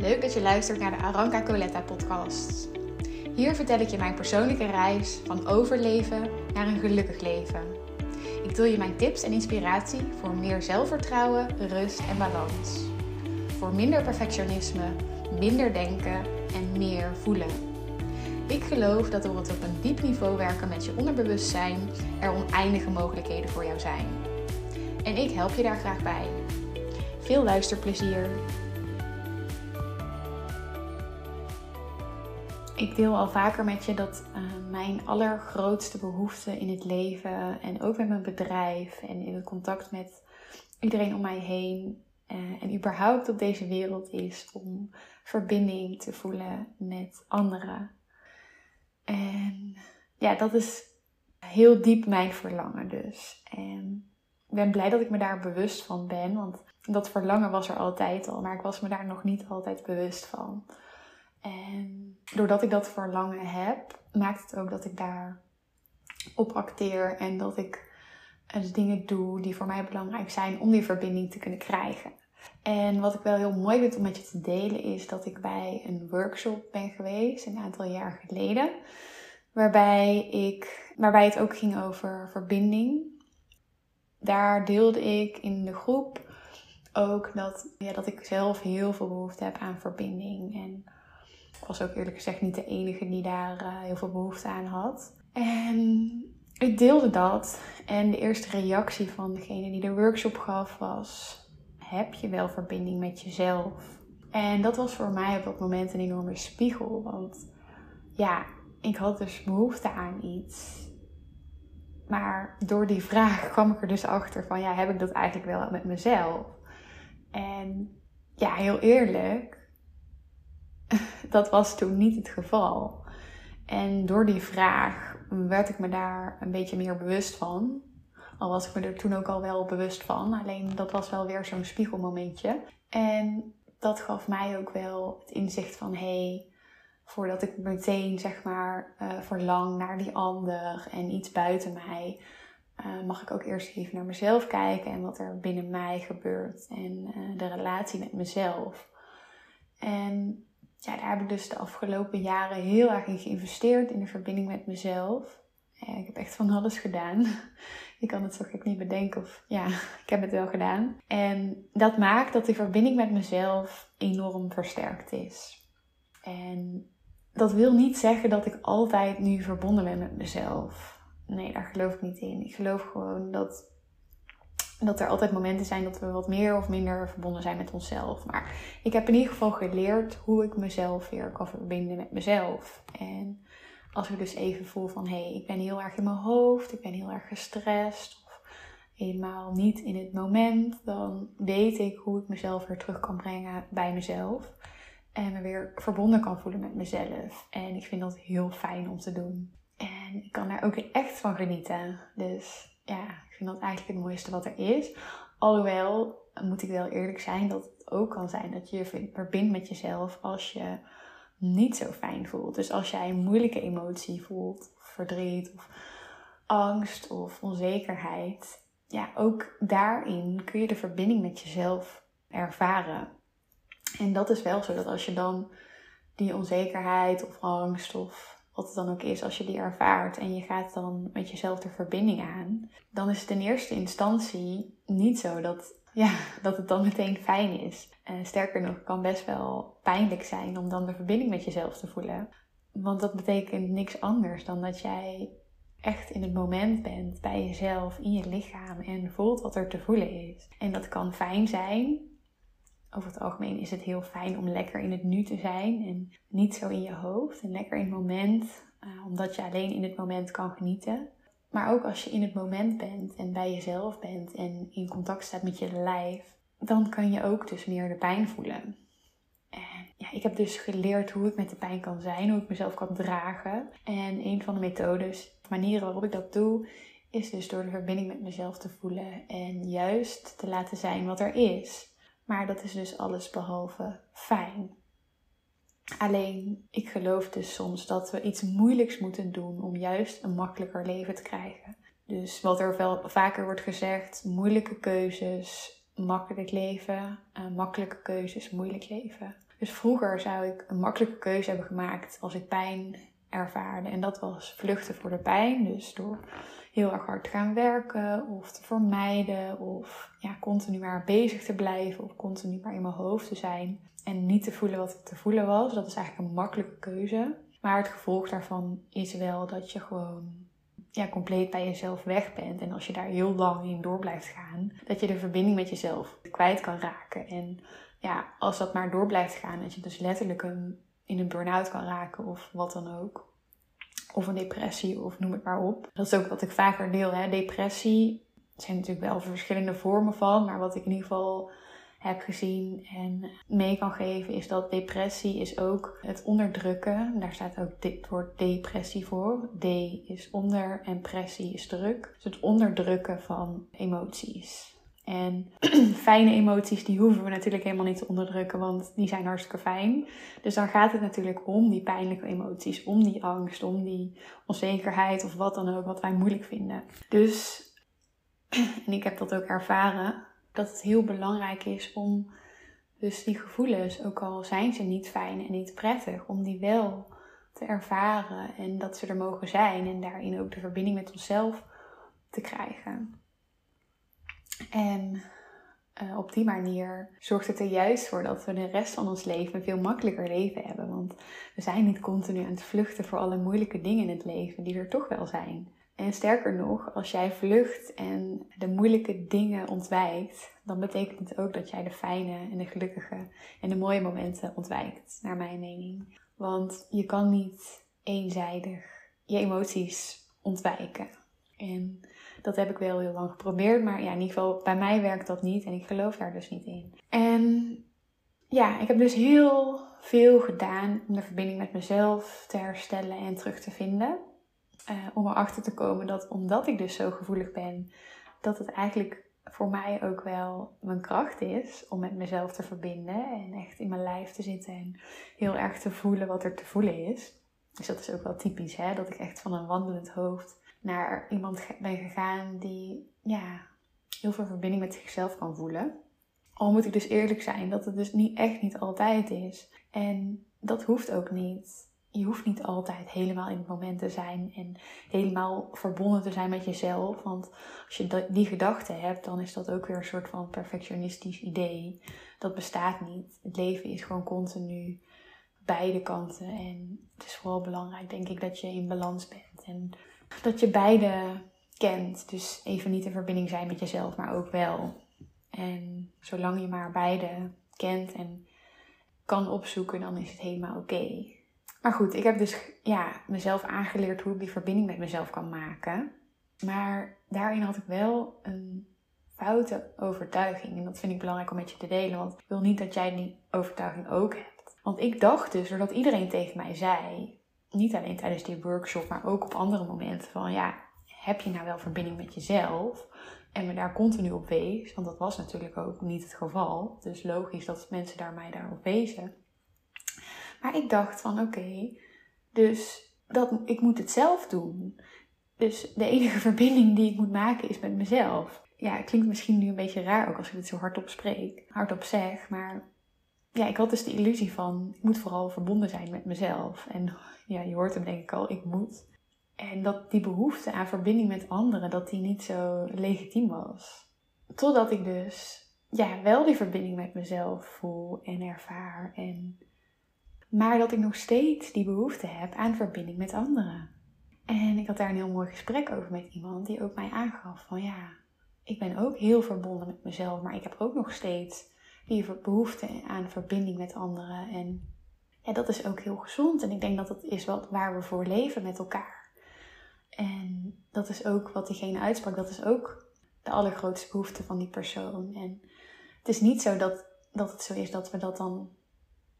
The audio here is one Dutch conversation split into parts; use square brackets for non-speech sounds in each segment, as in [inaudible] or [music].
Leuk dat je luistert naar de Aranka Coletta podcast. Hier vertel ik je mijn persoonlijke reis van overleven naar een gelukkig leven. Ik deel je mijn tips en inspiratie voor meer zelfvertrouwen, rust en balans. Voor minder perfectionisme, minder denken en meer voelen. Ik geloof dat door het op een diep niveau werken met je onderbewustzijn er oneindige mogelijkheden voor jou zijn. En ik help je daar graag bij. Veel luisterplezier! Ik deel al vaker met je dat uh, mijn allergrootste behoefte in het leven en ook met mijn bedrijf en in het contact met iedereen om mij heen uh, en überhaupt op deze wereld is om verbinding te voelen met anderen. En ja, dat is heel diep mijn verlangen dus. En ik ben blij dat ik me daar bewust van ben, want dat verlangen was er altijd al, maar ik was me daar nog niet altijd bewust van. En doordat ik dat verlangen heb, maakt het ook dat ik daar op acteer en dat ik de dingen doe die voor mij belangrijk zijn om die verbinding te kunnen krijgen. En wat ik wel heel mooi vind om met je te delen is dat ik bij een workshop ben geweest een aantal jaar geleden. Waarbij, ik, waarbij het ook ging over verbinding. Daar deelde ik in de groep ook dat, ja, dat ik zelf heel veel behoefte heb aan verbinding. En ik was ook eerlijk gezegd niet de enige die daar uh, heel veel behoefte aan had. En ik deelde dat. En de eerste reactie van degene die de workshop gaf was: Heb je wel verbinding met jezelf? En dat was voor mij op dat moment een enorme spiegel. Want ja, ik had dus behoefte aan iets. Maar door die vraag [laughs] kwam ik er dus achter van ja, heb ik dat eigenlijk wel met mezelf? En ja, heel eerlijk, [laughs] dat was toen niet het geval. En door die vraag werd ik me daar een beetje meer bewust van. Al was ik me er toen ook al wel bewust van. Alleen dat was wel weer zo'n spiegelmomentje. En dat gaf mij ook wel het inzicht van hé, hey, voordat ik meteen zeg maar uh, verlang naar die ander en iets buiten mij, uh, mag ik ook eerst even naar mezelf kijken en wat er binnen mij gebeurt en uh, de relatie met mezelf. En ja, daar heb ik dus de afgelopen jaren heel erg in geïnvesteerd in de verbinding met mezelf. ik heb echt van alles gedaan. [laughs] Je kan het zo gek niet bedenken of ja, [laughs] ik heb het wel gedaan. En dat maakt dat die verbinding met mezelf enorm versterkt is. En dat wil niet zeggen dat ik altijd nu verbonden ben met mezelf. Nee, daar geloof ik niet in. Ik geloof gewoon dat, dat er altijd momenten zijn dat we wat meer of minder verbonden zijn met onszelf. Maar ik heb in ieder geval geleerd hoe ik mezelf weer kan verbinden met mezelf. En als ik dus even voel van hé, hey, ik ben heel erg in mijn hoofd, ik ben heel erg gestrest of helemaal niet in het moment, dan weet ik hoe ik mezelf weer terug kan brengen bij mezelf. En me weer verbonden kan voelen met mezelf. En ik vind dat heel fijn om te doen. En ik kan daar ook echt van genieten. Dus ja, ik vind dat eigenlijk het mooiste wat er is. Alhoewel, moet ik wel eerlijk zijn, dat het ook kan zijn dat je je verbindt met jezelf als je niet zo fijn voelt. Dus als jij een moeilijke emotie voelt, of verdriet, of angst of onzekerheid. Ja, ook daarin kun je de verbinding met jezelf ervaren. En dat is wel zo dat als je dan die onzekerheid of angst of wat het dan ook is, als je die ervaart en je gaat dan met jezelf de verbinding aan, dan is het in eerste instantie niet zo dat, ja, dat het dan meteen fijn is. En sterker nog, het kan best wel pijnlijk zijn om dan de verbinding met jezelf te voelen. Want dat betekent niks anders dan dat jij echt in het moment bent bij jezelf, in je lichaam en voelt wat er te voelen is. En dat kan fijn zijn, over het algemeen is het heel fijn om lekker in het nu te zijn en niet zo in je hoofd en lekker in het moment, uh, omdat je alleen in het moment kan genieten. Maar ook als je in het moment bent en bij jezelf bent en in contact staat met je lijf, dan kan je ook dus meer de pijn voelen. En ja, ik heb dus geleerd hoe ik met de pijn kan zijn, hoe ik mezelf kan dragen. En een van de methodes, manieren waarop ik dat doe, is dus door de verbinding met mezelf te voelen en juist te laten zijn wat er is. Maar dat is dus alles behalve fijn. Alleen, ik geloof dus soms dat we iets moeilijks moeten doen om juist een makkelijker leven te krijgen. Dus wat er wel vaker wordt gezegd, moeilijke keuzes, makkelijk leven, uh, makkelijke keuzes, moeilijk leven. Dus vroeger zou ik een makkelijke keuze hebben gemaakt als ik pijn ervaarde. En dat was vluchten voor de pijn. Dus door heel erg hard te gaan werken of te vermijden of ja, continu maar bezig te blijven of continu maar in mijn hoofd te zijn en niet te voelen wat te voelen was. Dat is eigenlijk een makkelijke keuze. Maar het gevolg daarvan is wel dat je gewoon ja, compleet bij jezelf weg bent. En als je daar heel lang in door blijft gaan, dat je de verbinding met jezelf kwijt kan raken. En ja, als dat maar door blijft gaan, dat je dus letterlijk een, in een burn-out kan raken of wat dan ook. Of een depressie of noem het maar op. Dat is ook wat ik vaker deel. Hè. Depressie zijn natuurlijk wel verschillende vormen van. Maar wat ik in ieder geval heb gezien en mee kan geven, is dat depressie is ook het onderdrukken. Daar staat ook dit woord depressie voor. D is onder en pressie is druk. Dus het onderdrukken van emoties. En [clears throat] fijne emoties, die hoeven we natuurlijk helemaal niet te onderdrukken, want die zijn hartstikke fijn. Dus dan gaat het natuurlijk om die pijnlijke emoties, om die angst, om die onzekerheid of wat dan ook, wat wij moeilijk vinden. Dus, [clears throat] en ik heb dat ook ervaren, dat het heel belangrijk is om dus die gevoelens, ook al zijn ze niet fijn en niet prettig, om die wel te ervaren en dat ze er mogen zijn en daarin ook de verbinding met onszelf te krijgen. En uh, op die manier zorgt het er juist voor dat we de rest van ons leven veel makkelijker leven hebben. Want we zijn niet continu aan het vluchten voor alle moeilijke dingen in het leven die er toch wel zijn. En sterker nog, als jij vlucht en de moeilijke dingen ontwijkt, dan betekent het ook dat jij de fijne en de gelukkige en de mooie momenten ontwijkt, naar mijn mening. Want je kan niet eenzijdig je emoties ontwijken. En dat heb ik wel heel lang geprobeerd, maar ja, in ieder geval bij mij werkt dat niet en ik geloof daar dus niet in. En ja, ik heb dus heel veel gedaan om de verbinding met mezelf te herstellen en terug te vinden. Uh, om erachter te komen dat omdat ik dus zo gevoelig ben, dat het eigenlijk voor mij ook wel mijn kracht is om met mezelf te verbinden en echt in mijn lijf te zitten en heel erg te voelen wat er te voelen is. Dus dat is ook wel typisch, hè? dat ik echt van een wandelend hoofd naar iemand ben gegaan die ja, heel veel verbinding met zichzelf kan voelen. Al moet ik dus eerlijk zijn dat het dus niet, echt niet altijd is. En dat hoeft ook niet. Je hoeft niet altijd helemaal in het moment te zijn en helemaal verbonden te zijn met jezelf. Want als je die gedachte hebt, dan is dat ook weer een soort van perfectionistisch idee. Dat bestaat niet. Het leven is gewoon continu beide kanten. En het is vooral belangrijk, denk ik, dat je in balans bent. En dat je beide kent. Dus even niet in verbinding zijn met jezelf, maar ook wel. En zolang je maar beide kent en kan opzoeken, dan is het helemaal oké. Maar goed, ik heb dus ja, mezelf aangeleerd hoe ik die verbinding met mezelf kan maken. Maar daarin had ik wel een foute overtuiging. En dat vind ik belangrijk om met je te delen, want ik wil niet dat jij die overtuiging ook hebt. Want ik dacht dus, doordat iedereen tegen mij zei niet alleen tijdens die workshop, maar ook op andere momenten van ja, heb je nou wel verbinding met jezelf? En me daar continu op wees, want dat was natuurlijk ook niet het geval. Dus logisch dat mensen daar mij daarop wezen. Maar ik dacht van oké, dus dat, ik moet het zelf doen. Dus de enige [laughs] verbinding die ik moet maken is met mezelf. Ja, het klinkt misschien nu een beetje raar ook als ik het zo hardop spreek, hardop zeg, maar ja, ik had dus de illusie van, ik moet vooral verbonden zijn met mezelf. En ja, je hoort hem denk ik al, ik moet. En dat die behoefte aan verbinding met anderen, dat die niet zo legitiem was. Totdat ik dus ja, wel die verbinding met mezelf voel en ervaar. En... Maar dat ik nog steeds die behoefte heb aan verbinding met anderen. En ik had daar een heel mooi gesprek over met iemand die ook mij aangaf van ja, ik ben ook heel verbonden met mezelf, maar ik heb ook nog steeds die behoefte aan verbinding met anderen. En dat is ook heel gezond. En ik denk dat dat is wat, waar we voor leven met elkaar. En dat is ook wat diegene uitsprak. Dat is ook de allergrootste behoefte van die persoon. En het is niet zo dat, dat het zo is dat we dat dan.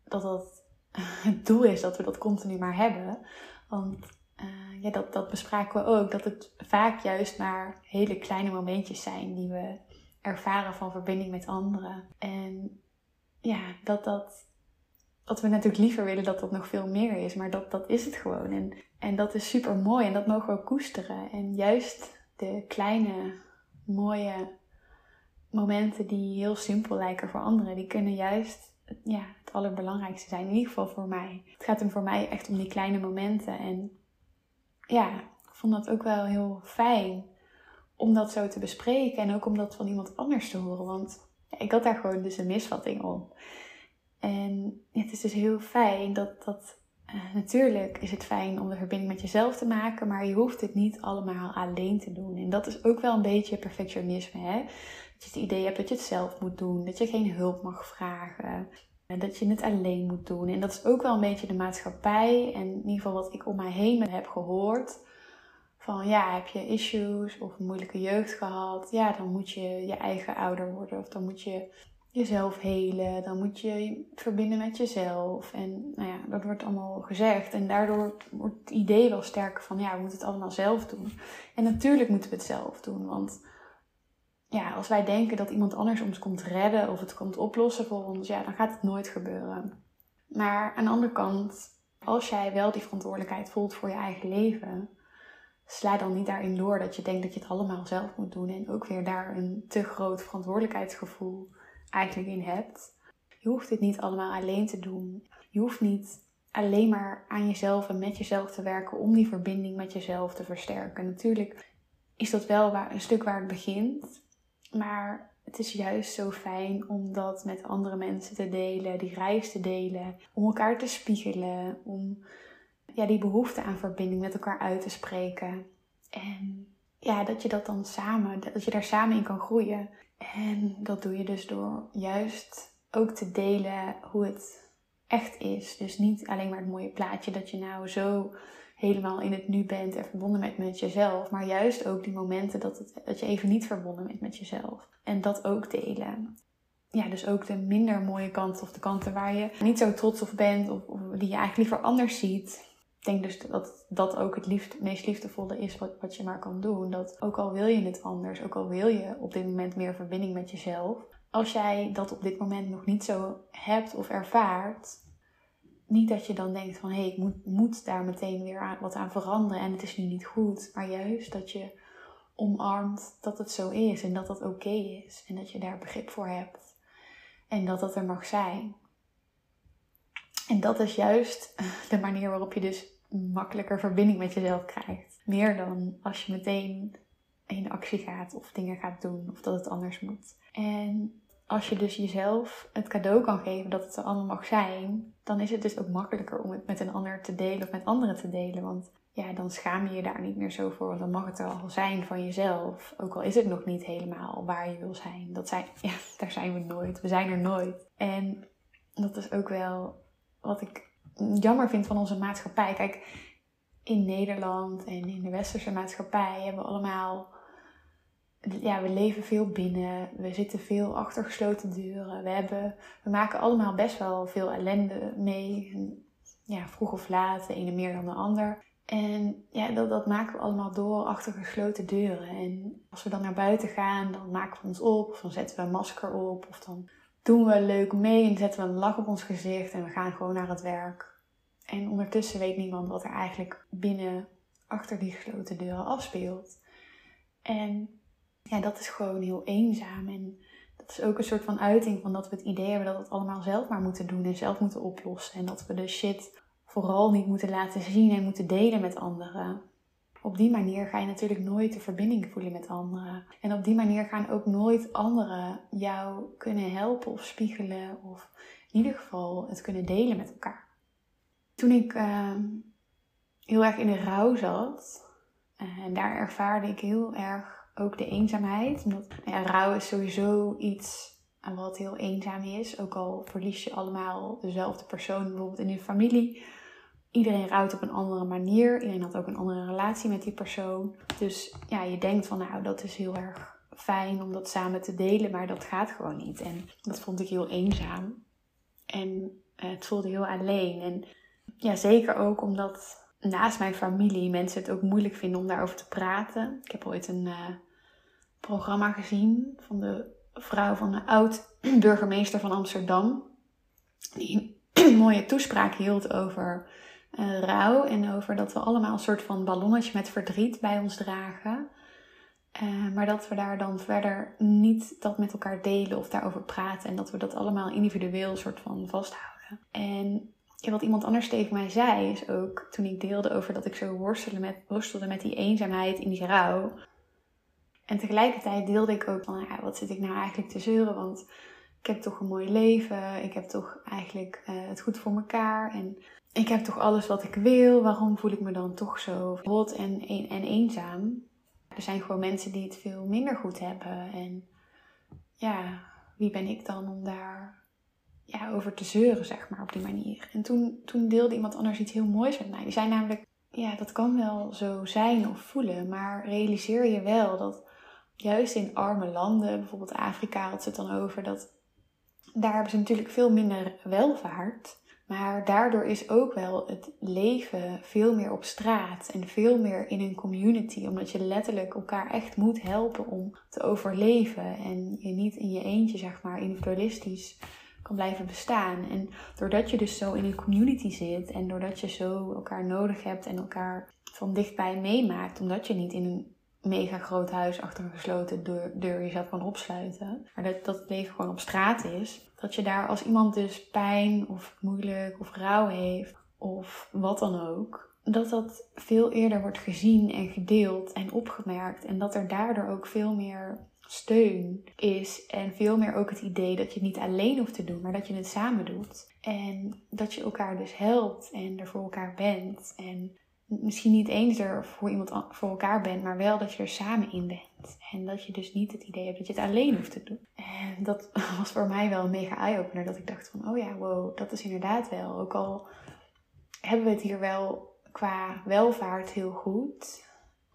dat dat het doel is dat we dat continu maar hebben. Want uh, ja, dat, dat bespraken we ook. Dat het vaak juist maar hele kleine momentjes zijn die we ervaren van verbinding met anderen. En ja, dat dat. Dat we natuurlijk liever willen dat dat nog veel meer is, maar dat, dat is het gewoon. En, en dat is super mooi en dat mogen we koesteren. En juist de kleine, mooie momenten die heel simpel lijken voor anderen, die kunnen juist ja, het allerbelangrijkste zijn. In ieder geval voor mij. Het gaat hem voor mij echt om die kleine momenten. En ja, ik vond dat ook wel heel fijn om dat zo te bespreken. En ook om dat van iemand anders te horen. Want ik had daar gewoon dus een misvatting om. En het is dus heel fijn dat dat. Uh, natuurlijk is het fijn om de verbinding met jezelf te maken, maar je hoeft het niet allemaal alleen te doen. En dat is ook wel een beetje perfectionisme. Hè? Dat je het idee hebt dat je het zelf moet doen, dat je geen hulp mag vragen, en dat je het alleen moet doen. En dat is ook wel een beetje de maatschappij en in ieder geval wat ik om mij heen heb gehoord. Van ja, heb je issues of een moeilijke jeugd gehad? Ja, dan moet je je eigen ouder worden of dan moet je jezelf helen, dan moet je je verbinden met jezelf. En nou ja, dat wordt allemaal gezegd. En daardoor wordt het idee wel sterker van ja, we moeten het allemaal zelf doen. En natuurlijk moeten we het zelf doen, want ja, als wij denken dat iemand anders ons komt redden of het komt oplossen voor ons, ja, dan gaat het nooit gebeuren. Maar aan de andere kant, als jij wel die verantwoordelijkheid voelt voor je eigen leven, sla dan niet daarin door dat je denkt dat je het allemaal zelf moet doen en ook weer daar een te groot verantwoordelijkheidsgevoel eigenlijk in hebt. Je hoeft dit niet allemaal alleen te doen. Je hoeft niet alleen maar aan jezelf en met jezelf te werken om die verbinding met jezelf te versterken. Natuurlijk is dat wel een stuk waar het begint. Maar het is juist zo fijn om dat met andere mensen te delen, die reis te delen, om elkaar te spiegelen, om ja, die behoefte aan verbinding met elkaar uit te spreken. En ja, dat je dat dan samen, dat je daar samen in kan groeien. En dat doe je dus door juist ook te delen hoe het echt is. Dus niet alleen maar het mooie plaatje dat je nou zo helemaal in het nu bent en verbonden bent met jezelf. Maar juist ook die momenten dat, het, dat je even niet verbonden bent met jezelf. En dat ook delen. Ja, dus ook de minder mooie kanten of de kanten waar je niet zo trots op bent of, of die je eigenlijk liever anders ziet. Denk dus dat dat ook het meest liefdevolle is wat, wat je maar kan doen. Dat ook al wil je het anders, ook al wil je op dit moment meer verbinding met jezelf. Als jij dat op dit moment nog niet zo hebt of ervaart, niet dat je dan denkt van hé, hey, ik moet, moet daar meteen weer wat aan veranderen en het is nu niet goed. Maar juist dat je omarmt dat het zo is en dat dat oké is en dat je daar begrip voor hebt en dat dat er mag zijn. En dat is juist [laughs] de manier waarop je dus makkelijker verbinding met jezelf krijgt. Meer dan als je meteen in actie gaat of dingen gaat doen of dat het anders moet. En als je dus jezelf het cadeau kan geven dat het er allemaal mag zijn, dan is het dus ook makkelijker om het met een ander te delen of met anderen te delen. Want ja, dan schaam je je daar niet meer zo voor. Want dan mag het er al zijn van jezelf. Ook al is het nog niet helemaal waar je wil zijn. Dat zijn, [laughs] ja, daar zijn we nooit. We zijn er nooit. En dat is ook wel wat ik jammer vind van onze maatschappij. Kijk, in Nederland en in de westerse maatschappij hebben we allemaal ja, we leven veel binnen. We zitten veel achter gesloten deuren. We, hebben, we maken allemaal best wel veel ellende mee. Ja, vroeg of laat, de ene meer dan de ander. En ja, dat, dat maken we allemaal door achter gesloten deuren. En als we dan naar buiten gaan, dan maken we ons op. Of dan zetten we een masker op. Of dan doen we leuk mee en zetten we een lach op ons gezicht. En we gaan gewoon naar het werk. En ondertussen weet niemand wat er eigenlijk binnen achter die gesloten deuren afspeelt. En ja, dat is gewoon heel eenzaam. En dat is ook een soort van uiting van dat we het idee hebben dat we het allemaal zelf maar moeten doen en zelf moeten oplossen. En dat we de shit vooral niet moeten laten zien en moeten delen met anderen. Op die manier ga je natuurlijk nooit de verbinding voelen met anderen. En op die manier gaan ook nooit anderen jou kunnen helpen of spiegelen of in ieder geval het kunnen delen met elkaar. Toen ik ehm, heel erg in de rouw zat, uh, en daar ervaarde ik heel erg ook de eenzaamheid. Omdat nou rouw is sowieso iets wat heel eenzaam is. Ook al verlies je allemaal dezelfde persoon, bijvoorbeeld in je familie. Iedereen rouwt op een andere manier. Iedereen had ook een andere relatie met die persoon. Dus ja, je denkt van nou, dat is heel erg fijn om dat samen te delen, maar dat gaat gewoon niet. En dat vond ik heel eenzaam. En uh, het voelde heel alleen. En ja, zeker ook omdat naast mijn familie mensen het ook moeilijk vinden om daarover te praten. Ik heb ooit een, uh, programma gezien van de vrouw van de oud-burgemeester van Amsterdam. Die een [clears throat] mooie toespraak hield over uh, rouw en over dat we allemaal een soort van ballonnetje met verdriet bij ons dragen. Uh, maar dat we daar dan verder niet dat met elkaar delen of daarover praten. En dat we dat allemaal individueel soort van vasthouden. En wat iemand anders tegen mij zei, is ook toen ik deelde over dat ik zo worstelde met, worstelde met die eenzaamheid in die rouw. En tegelijkertijd deelde ik ook van, wat zit ik nou eigenlijk te zeuren? Want heb toch een mooi leven. Ik heb toch eigenlijk uh, het goed voor mekaar. En ik heb toch alles wat ik wil. Waarom voel ik me dan toch zo rot en, en eenzaam? Er zijn gewoon mensen die het veel minder goed hebben. En ja, wie ben ik dan om daar ja, over te zeuren, zeg maar, op die manier. En toen, toen deelde iemand anders iets heel moois met mij. Die zei namelijk, ja, dat kan wel zo zijn of voelen, maar realiseer je wel dat juist in arme landen, bijvoorbeeld Afrika had ze het dan over, dat daar hebben ze natuurlijk veel minder welvaart. Maar daardoor is ook wel het leven veel meer op straat en veel meer in een community. Omdat je letterlijk elkaar echt moet helpen om te overleven. En je niet in je eentje, zeg maar, individualistisch kan blijven bestaan. En doordat je dus zo in een community zit en doordat je zo elkaar nodig hebt en elkaar van dichtbij meemaakt, omdat je niet in een mega groot huis achter een gesloten deur, deur jezelf kan opsluiten, maar dat, dat het leven gewoon op straat is, dat je daar als iemand dus pijn of moeilijk of rouw heeft of wat dan ook, dat dat veel eerder wordt gezien en gedeeld en opgemerkt en dat er daardoor ook veel meer steun is. En veel meer ook het idee dat je het niet alleen hoeft te doen, maar dat je het samen doet. En dat je elkaar dus helpt en er voor elkaar bent. En misschien niet eens er voor iemand voor elkaar bent, maar wel dat je er samen in bent. En dat je dus niet het idee hebt dat je het alleen hoeft te doen. En dat [laughs] was voor mij wel een mega eye-opener. Dat ik dacht van, oh ja, wow, dat is inderdaad wel. Ook al hebben we het hier wel qua welvaart heel goed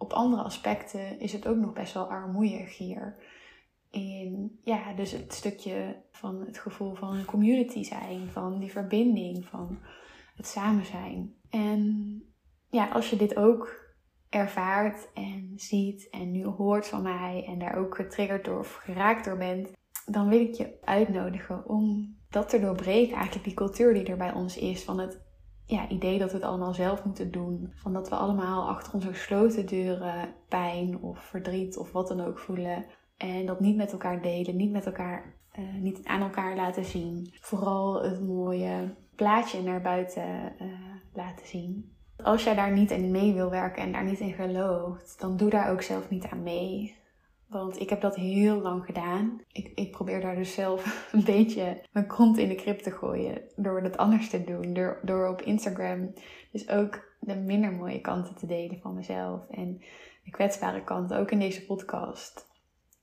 op andere aspecten is het ook nog best wel armoeig hier. In, ja, dus het stukje van het gevoel van een community zijn, van die verbinding, van het samen zijn. En ja, als je dit ook ervaart en ziet en nu hoort van mij en daar ook getriggerd door of geraakt door bent, dan wil ik je uitnodigen om dat te doorbreken, eigenlijk die cultuur die er bij ons is, van het ja, idee dat we het allemaal zelf moeten doen. Van dat we allemaal achter onze gesloten deuren pijn of verdriet of wat dan ook voelen. En dat niet met elkaar delen, niet met elkaar, uh, niet aan elkaar laten zien. Vooral het mooie plaatje naar buiten uh, laten zien. Als jij daar niet in mee wil werken en daar niet in gelooft, dan doe daar ook zelf niet aan mee. Want ik heb dat heel lang gedaan. Ik, ik probeer daar dus zelf [laughs] een beetje mijn kont in de krip te gooien. Door het anders te doen. Door, door op Instagram dus ook de minder mooie kanten te delen van mezelf. En de kwetsbare kanten ook in deze podcast.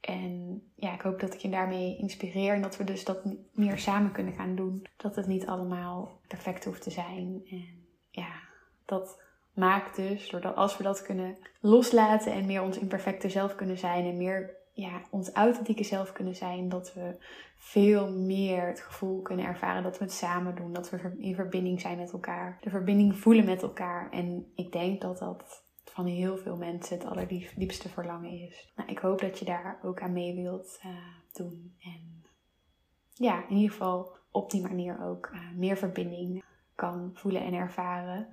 En ja, ik hoop dat ik je daarmee inspireer. En dat we dus dat meer samen kunnen gaan doen. Dat het niet allemaal perfect hoeft te zijn. En ja, dat maakt dus, doordat als we dat kunnen loslaten en meer ons imperfecte zelf kunnen zijn en meer ja, ons authentieke zelf kunnen zijn, dat we veel meer het gevoel kunnen ervaren dat we het samen doen, dat we in verbinding zijn met elkaar, de verbinding voelen met elkaar. En ik denk dat dat van heel veel mensen het allerdiepste verlangen is. Nou, ik hoop dat je daar ook aan mee wilt uh, doen. En ja, in ieder geval op die manier ook uh, meer verbinding kan voelen en ervaren.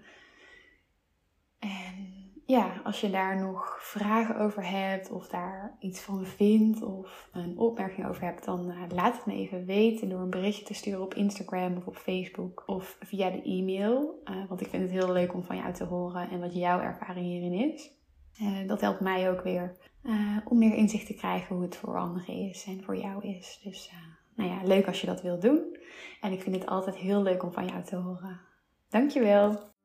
En ja, als je daar nog vragen over hebt of daar iets van vindt of een opmerking over hebt, dan uh, laat het me even weten door een berichtje te sturen op Instagram of op Facebook of via de e-mail. Uh, want ik vind het heel leuk om van jou te horen en wat jouw ervaring hierin is. Uh, dat helpt mij ook weer om meer inzicht te krijgen hoe het voor anderen is en voor jou is. Dus nou ja, leuk als je dat wilt doen. En ik vind het altijd heel leuk om van jou te horen. Dankjewel.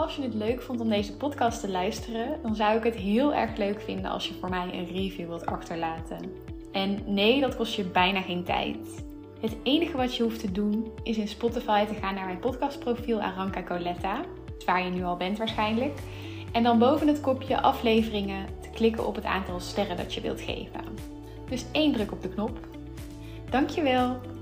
Als je het leuk vond om deze podcast te luisteren, dan zou ik het heel erg leuk vinden als je voor mij een review wilt achterlaten. En nee, dat kost je bijna geen tijd. Het enige wat je hoeft te doen is in Spotify te gaan naar mijn podcastprofiel Aranka Coletta, waar je nu al bent waarschijnlijk. En dan boven het kopje afleveringen te klikken op het aantal sterren dat je wilt geven. Dus één druk op de knop. Dankjewel!